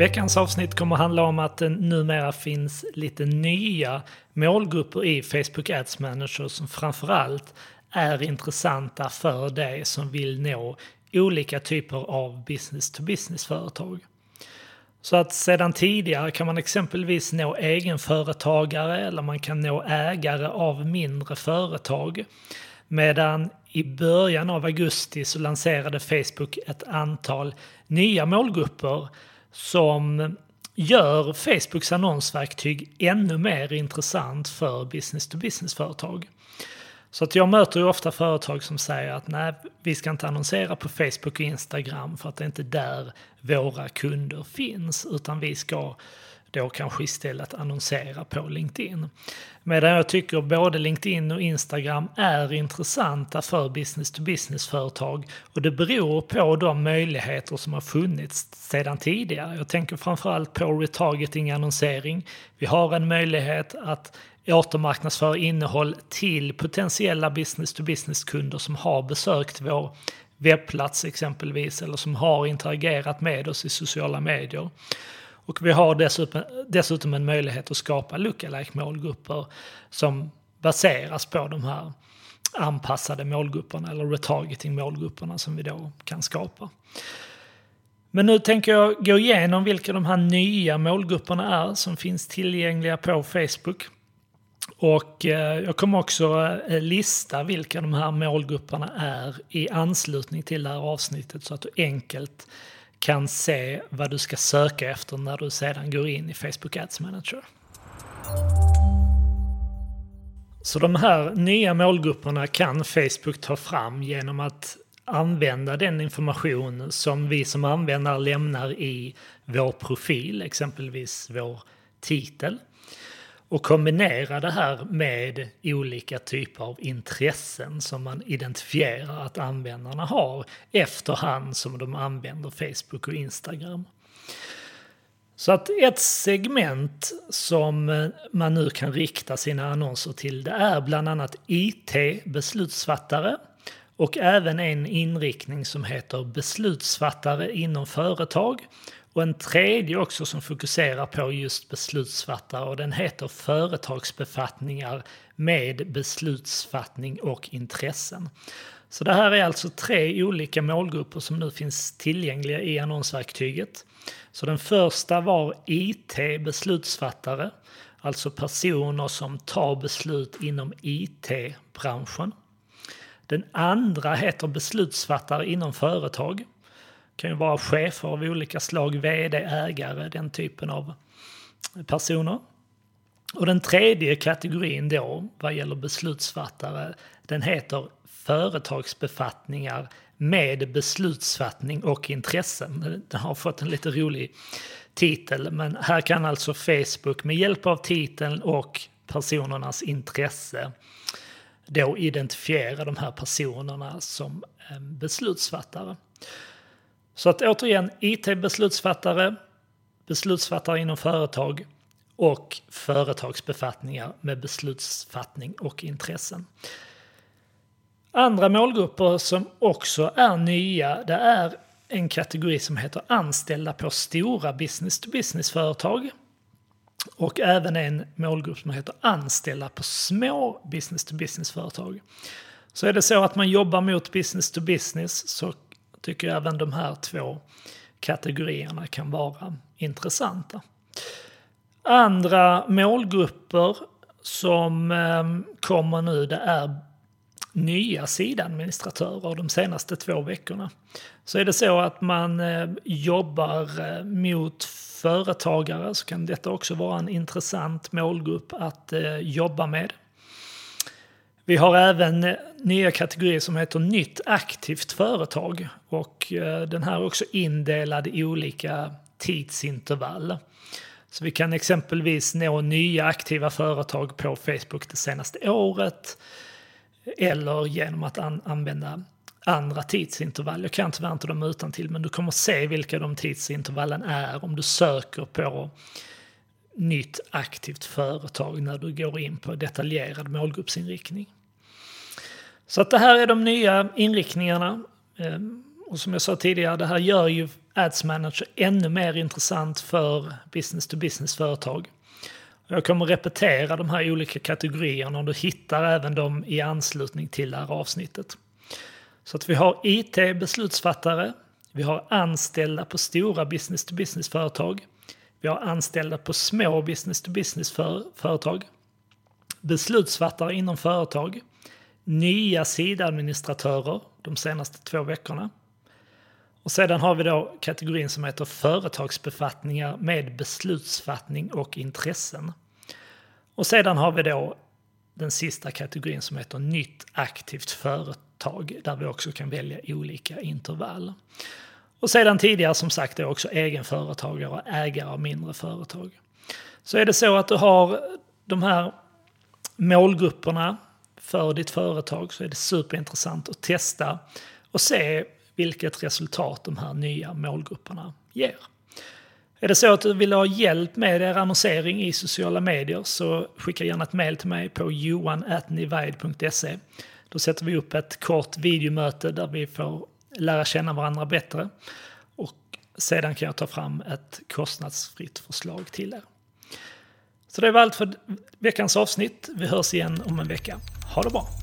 Veckans avsnitt kommer att handla om att det numera finns lite nya målgrupper i Facebook Ads Manager som framförallt är intressanta för dig som vill nå olika typer av business-to-business-företag. Så att sedan tidigare kan man exempelvis nå egenföretagare eller man kan nå ägare av mindre företag. Medan i början av augusti så lanserade Facebook ett antal nya målgrupper som gör Facebooks annonsverktyg ännu mer intressant för business-to-business-företag. Så att jag möter ju ofta företag som säger att nej, vi ska inte annonsera på Facebook och Instagram för att det är inte där våra kunder finns, utan vi ska då kanske istället annonsera på LinkedIn. Medan jag tycker både LinkedIn och Instagram är intressanta för business-to-business-företag och det beror på de möjligheter som har funnits sedan tidigare. Jag tänker framförallt på retargeting-annonsering. Vi har en möjlighet att återmarknadsföra innehåll till potentiella business-to-business-kunder som har besökt vår webbplats exempelvis eller som har interagerat med oss i sociala medier. Och vi har dessutom, dessutom en möjlighet att skapa lookalike målgrupper som baseras på de här anpassade målgrupperna eller retargeting målgrupperna som vi då kan skapa. Men nu tänker jag gå igenom vilka de här nya målgrupperna är som finns tillgängliga på Facebook. Och eh, jag kommer också eh, lista vilka de här målgrupperna är i anslutning till det här avsnittet så att du enkelt kan se vad du ska söka efter när du sedan går in i Facebook Ads Manager. Så de här nya målgrupperna kan Facebook ta fram genom att använda den information som vi som användare lämnar i vår profil, exempelvis vår titel och kombinera det här med olika typer av intressen som man identifierar att användarna har efterhand som de använder Facebook och Instagram. Så att ett segment som man nu kan rikta sina annonser till det är bland annat IT-beslutsfattare och även en inriktning som heter beslutsfattare inom företag och en tredje också som fokuserar på just beslutsfattare och den heter företagsbefattningar med beslutsfattning och intressen. Så det här är alltså tre olika målgrupper som nu finns tillgängliga i annonsverktyget. Så den första var IT-beslutsfattare, alltså personer som tar beslut inom IT-branschen. Den andra heter beslutsfattare inom företag kan ju vara chefer av olika slag, vd, ägare, den typen av personer. Och den tredje kategorin då, vad gäller beslutsfattare, den heter företagsbefattningar med beslutsfattning och intressen. Den har fått en lite rolig titel, men här kan alltså Facebook med hjälp av titeln och personernas intresse då identifiera de här personerna som eh, beslutsfattare. Så att återigen, IT-beslutsfattare, beslutsfattare inom företag och företagsbefattningar med beslutsfattning och intressen. Andra målgrupper som också är nya, det är en kategori som heter anställda på stora business-to-business-företag. Och även en målgrupp som heter anställda på små business-to-business-företag. Så är det så att man jobbar mot business-to-business så tycker jag även de här två kategorierna kan vara intressanta. Andra målgrupper som ehm, kommer nu det är nya sidadministratörer de senaste två veckorna. Så är det så att man ehm, eh, jobbar mot företagare så kan detta också vara en intressant målgrupp att eh, jobba med. Vi har även eh, nya kategorier som heter nytt aktivt företag och eh, den här är också indelad i olika tidsintervall. Så vi kan exempelvis nå nya aktiva företag på Facebook det senaste året eller genom att an använda andra tidsintervall. Jag kan tyvärr inte dem utan till men du kommer se vilka de tidsintervallen är om du söker på nytt aktivt företag när du går in på detaljerad målgruppsinriktning. Så att det här är de nya inriktningarna. Ehm, och som jag sa tidigare, det här gör ju Ads Manager ännu mer intressant för business-to-business-företag. Jag kommer repetera de här olika kategorierna och du hittar även dem i anslutning till det här avsnittet. Så att vi har IT-beslutsfattare, vi har anställda på stora business-to-business-företag, vi har anställda på små business-to-business-företag, beslutsfattare inom företag, nya sidadministratörer de senaste två veckorna. Och sedan har vi då kategorin som heter företagsbefattningar med beslutsfattning och intressen. Och sedan har vi då den sista kategorin som heter nytt aktivt företag där vi också kan välja olika intervall. Och sedan tidigare som sagt är också egenföretagare och ägare av mindre företag. Så är det så att du har de här målgrupperna för ditt företag så är det superintressant att testa och se vilket resultat de här nya målgrupperna ger. Är det så att du vill ha hjälp med er annonsering i sociala medier så skicka gärna ett mail till mig på johan.nivide.se. Då sätter vi upp ett kort videomöte där vi får lära känna varandra bättre och sedan kan jag ta fram ett kostnadsfritt förslag till er. Så det var allt för veckans avsnitt. Vi hörs igen om en vecka. Ha det bra!